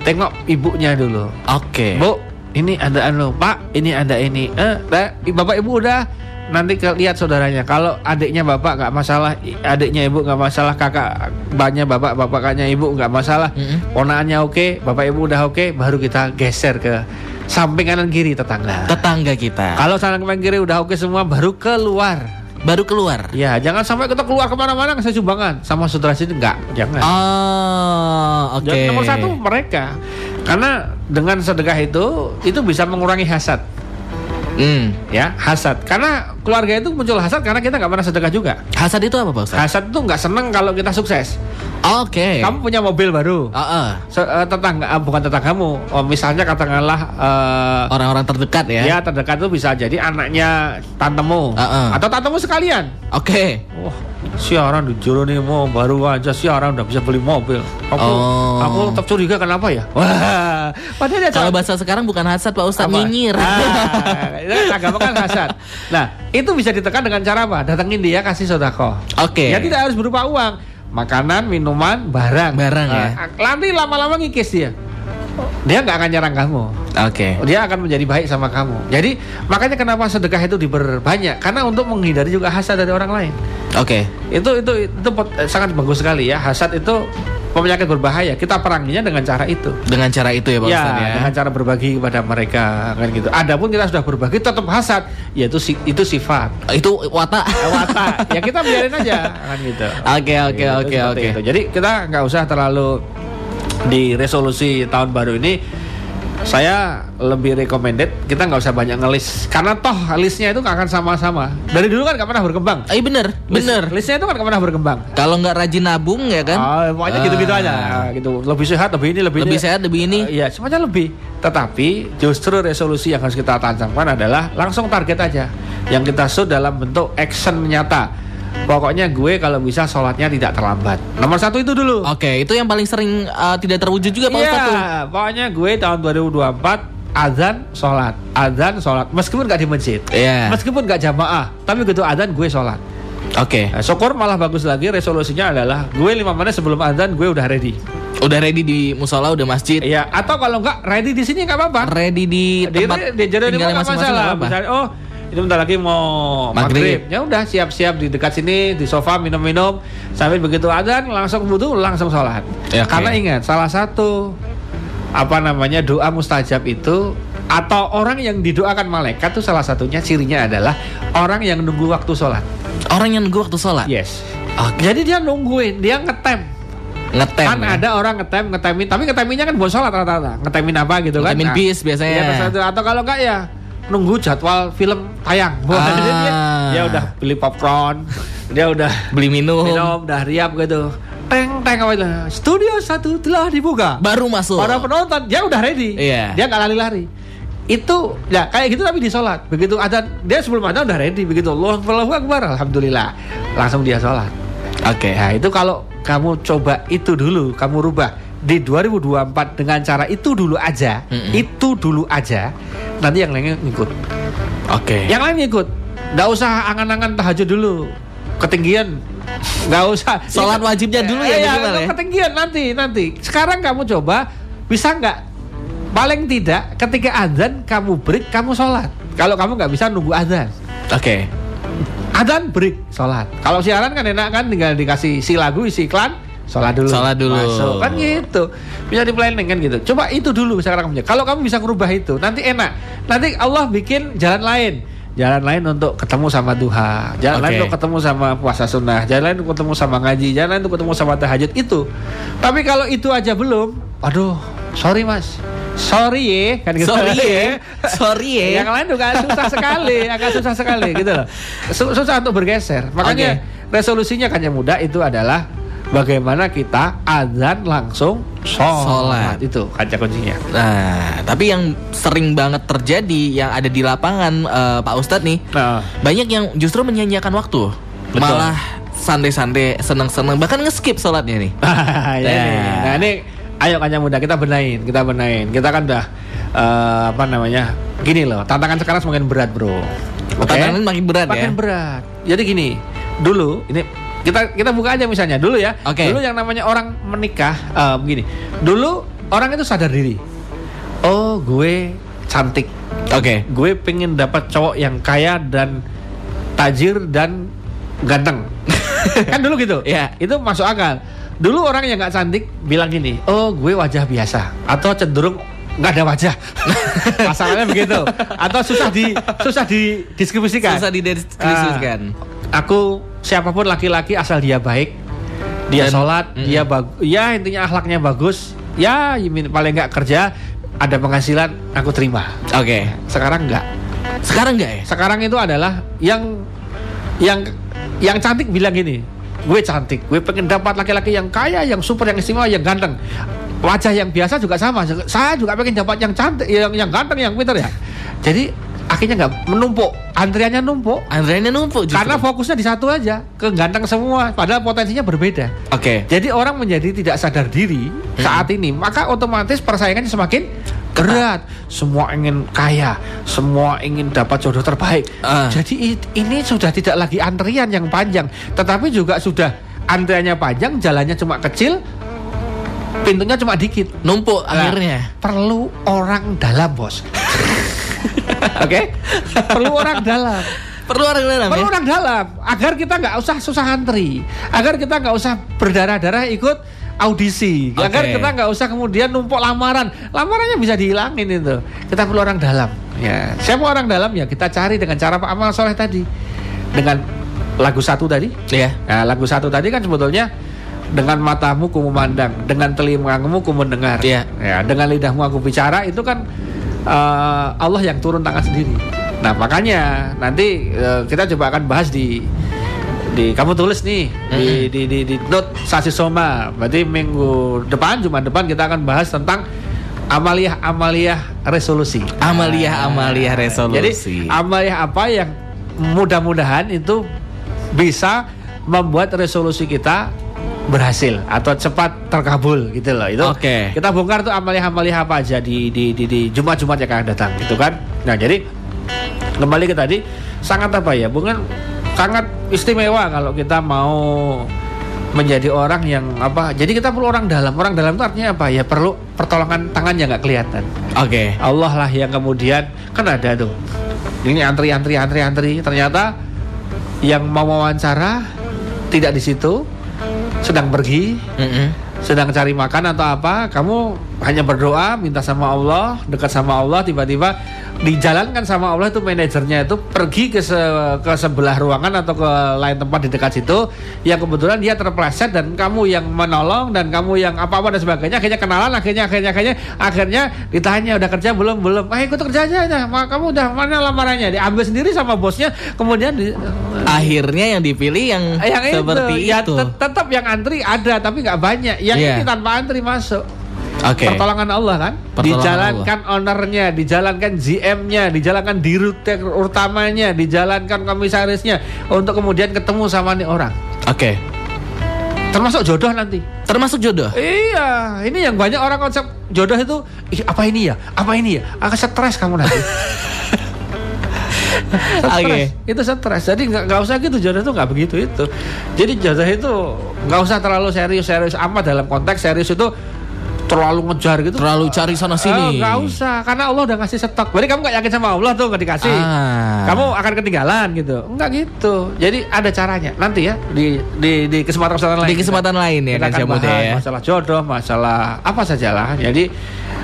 Tengok ibunya dulu. Oke. Bu, ini ada anu, Pak, ini ada ini. Eh, nah, Bapak Ibu udah nanti ke, lihat saudaranya. Kalau adiknya Bapak nggak masalah, adiknya Ibu nggak masalah, kakak banyak Bapak, bapaknya Ibu nggak masalah. Mm-mm. Ponaannya oke, Bapak Ibu udah oke, baru kita geser ke samping kanan kiri tetangga. Tetangga kita. Kalau samping kanan kiri udah oke semua, baru keluar. Baru keluar. Ya, jangan sampai kita keluar ke mana-mana ngasih sumbangan sama saudara sini enggak, jangan. Oh, oke. Dan nomor satu mereka, karena dengan sedekah itu itu bisa mengurangi hasad. Hmm. ya hasad karena keluarga itu muncul hasad karena kita nggak pernah sedekah juga Hasad itu apa, Pak Ustadz? hasad itu nggak seneng kalau kita sukses Oke. kamu punya mobil baru Heeh. Se- eh, tetangga ah, bukan tetanggamu oh, misalnya katakanlah eh, Orang-orang terdekat ya. ya terdekat itu bisa jadi anaknya tantemu Heeh. atau tantemu sekalian Oke. wah siaran di jero nih mau baru aja siaran udah bisa beli mobil aku Oh. aku tetap curiga kenapa ya wah padahal Kalau bahasa sekarang bukan hasad, Pak Ustadz, Apa? nyinyir. Ah, kan agama kan hasad. Nah, itu bisa ditekan dengan cara apa? Datengin dia kasih sodako. Oke. Ya tidak harus berupa uang, makanan, minuman, barang. Barang, ya. Ah, Nanti lama-lama ngikis dia. Dia nggak akan nyerang kamu. Oke. Dia akan menjadi baik sama kamu. Jadi makanya kenapa sedekah itu diperbanyak? Karena untuk menghindari juga hasad dari orang lain. Oke. Itu itu itu pot- eh, sangat bagus sekali ya. Hasad itu penyakit berbahaya. Kita peranginya dengan cara itu. Dengan cara itu ya, Pak Ya, Ustadz ya. dengan cara berbagi kepada mereka kan gitu. Adapun kita sudah berbagi tetap hasad, yaitu si, itu sifat. Itu watak. Eh, Watak. ya kita biarin aja kan gitu. Oke, oke, Gitu, oke, oke. Jadi kita nggak usah terlalu di resolusi tahun baru ini saya lebih recommended kita nggak usah banyak ngelis karena toh listnya itu nggak akan sama-sama dari dulu kan nggak pernah berkembang Eh bener, List- bener. listnya itu kan nggak pernah berkembang Kalau nggak rajin nabung ya kan? Ah, pokoknya gitu-gitu Ah. aja gitu lebih sehat lebih ini lebih, Lebih ini. sehat, lebih ini. Eh, Iya, semuanya lebih. Tetapi justru resolusi yang harus kita tancapkan adalah langsung target aja. Yang kita shoot dalam bentuk action nyata. Pokoknya gue kalau bisa sholatnya tidak terlambat. Nomor satu itu dulu. Oke, itu yang paling sering uh, tidak terwujud juga Pak Ustadz tuh. pokoknya gue tahun 2024 azan sholat, azan sholat. Meskipun gak di masjid, Iya. meskipun gak jamaah, tapi begitu azan gue sholat. Oke. Nah, syukur malah bagus lagi resolusinya adalah gue lima menit sebelum azan gue udah ready. Udah ready di musola, udah masjid. Iya, atau kalau enggak ready di sini nggak apa-apa. Ready di di, tempat di jadi tinggalnya nggak masing-masing masalah. nggak apa-apa. Misalnya, oh ini bentar lagi mau Maghrib. maghrib. Ya udah siap-siap di dekat sini di sofa minum-minum sampai begitu adzan langsung wudhu langsung sholat. Ya, oke. Karena ingat salah satu apa namanya doa mustajab itu atau orang yang didoakan malaikat itu salah satunya cirinya adalah orang yang nunggu waktu sholat. Orang yang nunggu waktu sholat. Yes. Oke. Jadi dia nungguin, dia ngetem. Ngetem. kan ya. ada orang ngetem, ngetemin, tapi ngeteminnya kan buat sholat rata-rata. Ngetemin apa gitu kan? Ngetemin bis biasanya. Itu. atau kalau enggak ya nunggu jadwal film tayang. Wah, Ah. dia, dia udah beli popcorn, dia udah Beli minum. minum, udah riap gitu. Teng teng apa itu? Studio satu telah dibuka. Baru masuk. Para penonton dia udah ready. Iya. Dia nggak lari-lari. Itu ya kayak gitu tapi di sholat. Begitu ada dia sebelum ada udah ready. Begitu Allah Akbar, alhamdulillah. Langsung dia sholat. Oke. Nah itu kalau kamu coba itu dulu, kamu rubah di 2024 dengan cara itu dulu aja, Mm-mm. itu dulu aja, nanti yang lainnya ngikut. Oke. Yang lain ngikut, nggak usah angan-angan tahajud dulu, ketinggian, nggak usah. Sholat wajibnya dulu ya, Iya, minimal ya? ketinggian nanti nanti. Sekarang kamu coba, bisa nggak? Paling tidak ketika azan kamu break, kamu sholat. Kalau kamu nggak bisa nunggu azan. Oke. Adzan break sholat. Kalau siaran kan enak kan tinggal dikasih si lagu isi iklan sholat dulu, Sholat dulu. masuk kan gitu. Bisa di planning kan gitu. Coba itu dulu sekarang kamu. Kalau kamu bisa merubah itu, nanti enak. Nanti Allah bikin jalan lain. Jalan lain untuk ketemu sama duha, jalan lain Oke. untuk ketemu sama puasa sunnah, jalan lain untuk ketemu sama ngaji, jalan lain untuk ketemu sama tahajud itu. Tapi kalau itu aja belum, aduh, sorry mas, sorry ya, kan gitu. Sorry ya. Sorry ya. Yang lain juga susah sekali, agak susah sekali gitu loh. Su- Susah untuk bergeser. Makanya resolusinya kan yang mudah itu adalah bagaimana kita azan langsung sholat. Sholat. Itu kaca kuncinya. Nah, tapi yang sering banget terjadi yang ada di lapangan eh, Pak Ustadz nih, Nah, banyak yang justru menyanyiakan waktu, Betul. malah santai-santai, seneng-seneng, bahkan ngeskip sholatnya nih. ya, Ya. nih. Nah ini ayo kaca muda kita benain, kita benain. Kita kan udah eh, apa namanya? Gini loh, tantangan sekarang semakin berat, Bro. Oke? Tantangan makin berat ya. Makin berat. Jadi gini, dulu ini kita kita buka aja misalnya dulu ya. Oke. Dulu yang namanya orang menikah eh, begini. Dulu orang itu sadar diri. Oh, gue cantik. Oke. Gue pengen dapat cowok yang kaya dan tajir dan ganteng. kan dulu gitu. Iya. Itu masuk akal. Dulu orang yang nggak cantik bilang gini, oh gue wajah biasa atau cenderung nggak ada wajah. Masalahnya begitu. Atau susah di susah dideskripsikan. Susah dideskripsikan. Ah, aku siapa pun laki-laki asal dia baik, dia Dan- sholat, Mm-mm. dia bagus, ya intinya akhlaknya bagus, ya paling nggak kerja ada penghasilan aku terima. Oke. Sekarang nggak. Sekarang enggak ya? Sekarang itu adalah yang yang yang cantik bilang gini, gue cantik, gue pengen dapat laki-laki yang kaya, yang super, yang istimewa, yang ganteng. Wajah yang biasa juga sama. Saya juga pengen dapat yang cantik, yang yang ganteng, yang pintar ya. Jadi akhirnya nggak menumpuk, antriannya numpuk. Andreanya numpuk justru. Karena fokusnya di satu aja, ke ganteng semua, padahal potensinya berbeda. Oke. Jadi orang menjadi tidak sadar diri saat ini, maka otomatis persaingannya semakin berat. Semua ingin kaya, semua ingin dapat jodoh terbaik. Ah. Jadi ini sudah tidak lagi antrian yang panjang, tetapi juga sudah antriannya panjang, jalannya cuma kecil, pintunya cuma dikit. Numpuk Nah, akhirnya. Perlu orang dalam, bos. Oke, perlu orang dalam. Perlu orang dalam Perlu ya? orang dalam agar kita nggak usah susah antri, agar kita nggak usah berdarah-darah ikut audisi, Oke. agar kita nggak usah kemudian numpuk lamaran, lamarannya bisa dihilangin itu. Kita perlu orang dalam. Ya, siapa orang dalam ya kita cari dengan cara Pak Amal Soleh tadi, dengan lagu satu tadi. Iya. Nah, lagu satu tadi kan sebetulnya dengan matamu ku memandang, dengan telingamu ku mendengar. Iya. Ya, dengan lidahmu aku bicara itu kan eh, Allah yang turun tangan sendiri. Nah, makanya nanti eh, kita coba akan bahas di di kamu tulis nih di, di di di note Sasi Soma. Berarti minggu depan Jumat depan kita akan bahas tentang amaliyah amaliyah resolusi. Amalia Amalia resolusi. Jadi amaliyah apa yang mudah-mudahan itu bisa membuat resolusi kita berhasil atau cepat terkabul gitu loh itu Oke. kita bongkar tuh amaliyah-amaliyah apa aja di di di, di Jumat-Jumat yang akan datang gitu kan nah jadi kembali ke tadi sangat apa ya bukan sangat istimewa kalau kita mau menjadi orang yang apa jadi kita perlu orang dalam orang dalam itu artinya apa ya perlu pertolongan tangan yang nggak kelihatan Oke. Allah lah yang kemudian kan ada tuh ini antri antri antri antri ternyata yang mau wawancara tidak di situ sedang pergi Mm-mm. sedang cari makan atau apa kamu hanya berdoa minta sama Allah dekat sama Allah tiba-tiba dijalankan sama Allah itu manajernya itu pergi ke se- ke sebelah ruangan atau ke lain tempat di dekat situ yang kebetulan dia terpleset dan kamu yang menolong dan kamu yang apa-apa dan sebagainya akhirnya kenalan akhirnya akhirnya akhirnya akhirnya ditanya udah kerja belum belum ah ikut kerja aja. Ma- kamu udah mana lamarannya diambil sendiri sama bosnya kemudian di, Akhirnya yang dipilih yang, yang seperti itu, ya itu. tet- tetap yang antri ada tapi nggak banyak yang Iya. ini tanpa antri masuk Oke. pertolongan Allah kan Pertolongan dijalankan ownernya dijalankan GM-nya dijalankan dirut utamanya dijalankan komisarisnya untuk kemudian ketemu sama nih orang Oke. termasuk jodoh nanti Termasuk jodoh. iya ini yang banyak orang konsep jodoh itu "Ih, apa ini ya apa ini ya akan stres kamu nanti. Oke. itu stres jadi nggak nggak usah gitu jodoh itu nggak begitu itu jadi jodoh itu nggak usah terlalu serius serius amat dalam konteks serius itu terlalu ngejar gitu. Terlalu cari sana sini. Eh, nggak usah, karena Allah udah ngasih stok. Berarti kamu nggak yakin sama Allah tuh nggak dikasih. Ah. Kamu akan ketinggalan gitu. Enggak gitu. Jadi ada caranya. Nanti ya di di di kesempatan kesempatan lain. Di kesempatan lain ya kita Muda bahas ya. Masalah jodoh, masalah apa sajalah. Jadi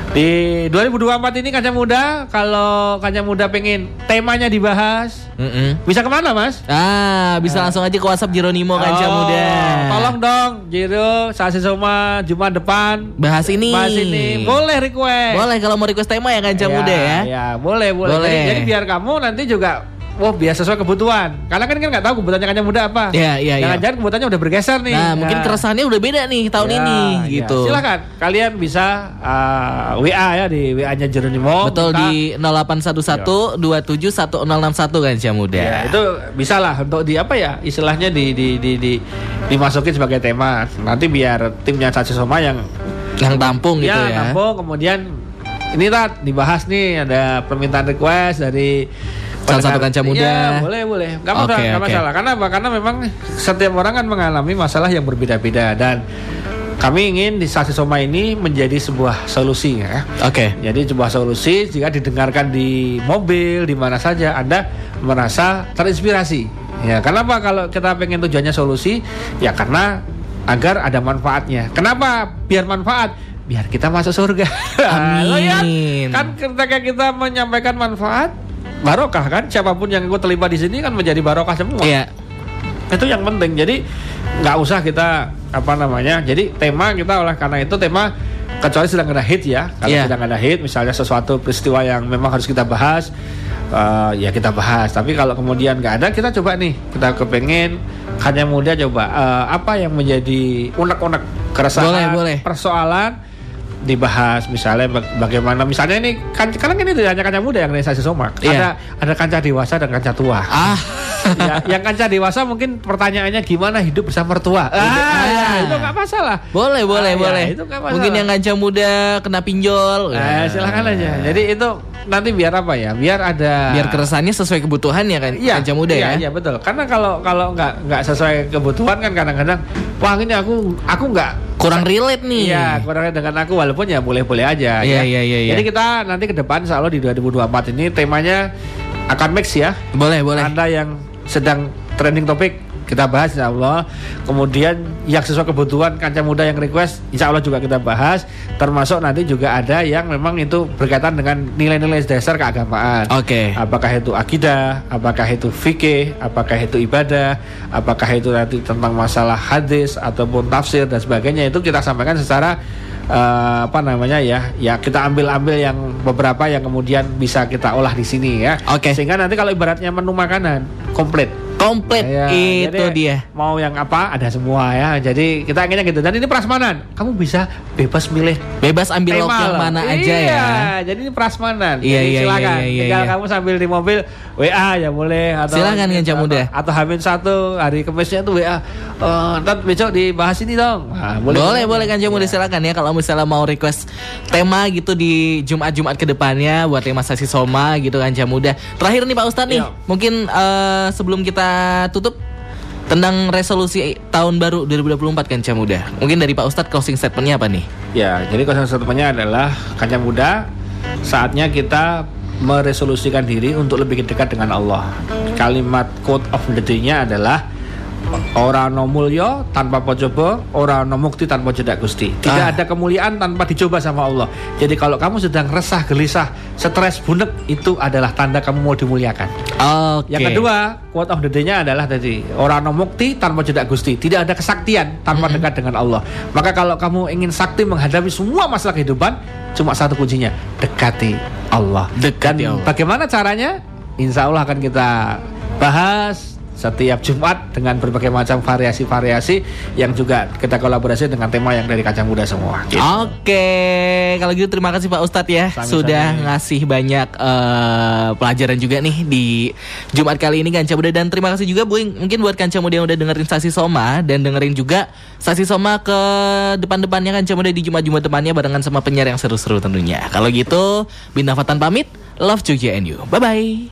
di 2024 ini Kanca Muda, kalau Kanca Muda pengen temanya dibahas, Mm-mm. bisa ke mana Mas? Ah, bisa langsung aja ke WhatsApp Jeronimo Oh, Muda. Tolong dong, Jiro, Sasi Soma, Jumat depan. bahas ini. Bahas ini. Boleh request. Boleh kalau mau request tema ya Kanca Ya, Muda ya. Ya, boleh, boleh. Boleh. Jadi, jadi biar kamu nanti juga Wah biar sesuai kebutuhan Karena kan kan nggak tahu kebutuhannya Kanca Muda apa Iya, iya, iya. Jangan-jangan kebutuhannya udah bergeser nih Nah, mungkin Ya. keresahannya udah beda nih tahun Ya, ini ya. gitu. Silakan kalian bisa uh, WA ya di WA-nya Jeronimo. Betul Minta- di 0811 271061 Kanca Muda. Ya, itu bisa lah untuk di apa ya istilahnya di di di, di dimasukin sebagai tema. Nanti biar timnya Caci Soma yang Yang tampung gitu ya, ya. nampung kemudian ini tat dibahas nih ada permintaan request dari Salah satu pendengar. kanca muda. Iya, boleh boleh. Gak Oke, nggak oke. masalah. Karena apa? Karena memang setiap orang kan mengalami masalah yang berbeda-beda dan kami ingin di Sasi Soma ini menjadi sebuah solusi ya. Oke. Jadi sebuah solusi jika didengarkan di mobil di mana saja Anda merasa terinspirasi. Ya, kenapa kalau kita pengen tujuannya solusi? Ya karena agar ada manfaatnya. Kenapa? Biar manfaat. Biar kita masuk surga. Ya, Amin. Kan ketika kita menyampaikan manfaat barokah kan? Siapa pun yang ikut terlibat di sini kan menjadi barokah semua. Iya. itu yang penting. Jadi nggak usah kita apa namanya jadi tema kita oleh karena itu tema kecuali sedang ada hit ya. Kalau Iya. sedang ada hit misalnya sesuatu peristiwa yang memang harus kita bahas eh, ya kita bahas. Tapi kalau kemudian nggak ada kita coba nih. Kita kepengen hanya muda coba. Eh, apa yang menjadi unek-unek keresahan Boleh, boleh. persoalan dibahas misalnya baga- bagaimana misalnya ini kan kan ini hanya kancah muda yang realisasi somak Iya. ada ada kancah dewasa dan kancah tua Ah. ya, yang kancah dewasa mungkin pertanyaannya gimana hidup bersama mertua. Ah, Ah. ya, itu nggak masalah. Boleh, boleh, Ah, ya, boleh. itu nggak masalah. Mungkin yang kanca muda kena pinjol. Eh, Ya. silakan aja. Jadi itu nanti biar apa ya? Biar ada biar keresahannya sesuai kebutuhan ya kan Iya, kanca muda iya, ya. Iya betul. Karena kalau kalau nggak nggak sesuai kebutuhan kan kadang-kadang wah ini aku aku nggak Kurang relate nih. Iya, kurang dengan aku walaupun ya boleh-boleh aja. Iya, ya. iya, iya, iya. Jadi kita nanti ke depan Allah di 2024 ini temanya akan mix ya. Boleh, boleh. Anda yang sedang trending topik kita bahas insya Allah. Kemudian yang sesuai kebutuhan kancah muda yang request insya Allah juga kita bahas. Termasuk nanti juga ada yang memang itu berkaitan dengan nilai-nilai dasar keagamaan. Oke. Apakah itu akidah, apakah itu fikih, apakah itu ibadah, apakah itu nanti tentang masalah hadis ataupun tafsir dan sebagainya itu kita sampaikan secara eh, apa namanya ya ya kita ambil-ambil yang beberapa yang kemudian bisa kita olah di sini ya. Oke. Sehingga nanti kalau ibaratnya menu makanan komplit. Komplit Ya, itu jadi dia. Mau yang apa ada semua ya. Jadi kita inginnya gitu. Dan ini prasmanan. Kamu bisa bebas milih Bebas ambil lauk tema yang mana iya, aja ya. jadi ini prasmanan. Iya, Jadi iya, silakan. iya, iya, Tinggal iya. kamu sambil di mobil WA ya boleh atau Silakan, Kanca atau- Muda. Atau Hamin satu hari Kamisnya tuh WA. Ntar besok dibahas ini dong. Nah, Boleh, boleh, kan muda silakan ya kalau misalnya mau request tema gitu di Jumat-Jumat ke depannya buat tema sesi Soma gitu kan muda. Terakhir nih Pak Ustadz nih, Iya. mungkin eh, sebelum kita tutup tentang resolusi tahun baru 2024 kan muda. Mungkin dari Pak Ustadz closing statementnya apa nih? Ya, jadi konsen statementnya adalah kancah muda saatnya kita meresolusikan diri untuk lebih dekat dengan Allah. Kalimat quote of the day-nya adalah Ora no mulya tanpa pocoba, ora no mukti tanpa jedak gusti. Tidak Ah. ada kemuliaan tanpa dicoba sama Allah. Jadi kalau kamu sedang resah, gelisah, stres, bunek, itu adalah tanda kamu mau dimuliakan. Oke. Yang kedua, quote of the day-nya adalah tadi, orang no mukti tanpa jedak gusti. Tidak ada kesaktian tanpa dekat dengan Allah. Maka kalau kamu ingin sakti menghadapi semua masalah kehidupan, cuma satu kuncinya, dekati Allah. Dekati Dan Allah. bagaimana caranya? Insya Allah akan kita bahas setiap Jumat dengan berbagai macam variasi-variasi yang juga kita kolaborasi dengan tema yang dari kaca muda semua. Gitu. Oke, kalau gitu terima kasih Pak Ustadz ya Sami-sami. sudah ngasih banyak eh, pelajaran juga nih di Jumat kali ini Kanca Muda dan terima kasih juga Bu mungkin buat Kanca Muda yang udah dengerin Sasi Soma dan dengerin juga Sasi Soma ke depan-depannya Kanca Muda di Jumat-Jumat depannya barengan sama penyiar yang seru-seru tentunya. Kalau gitu, Bina Fatan pamit, love Jogja and you. Bye bye.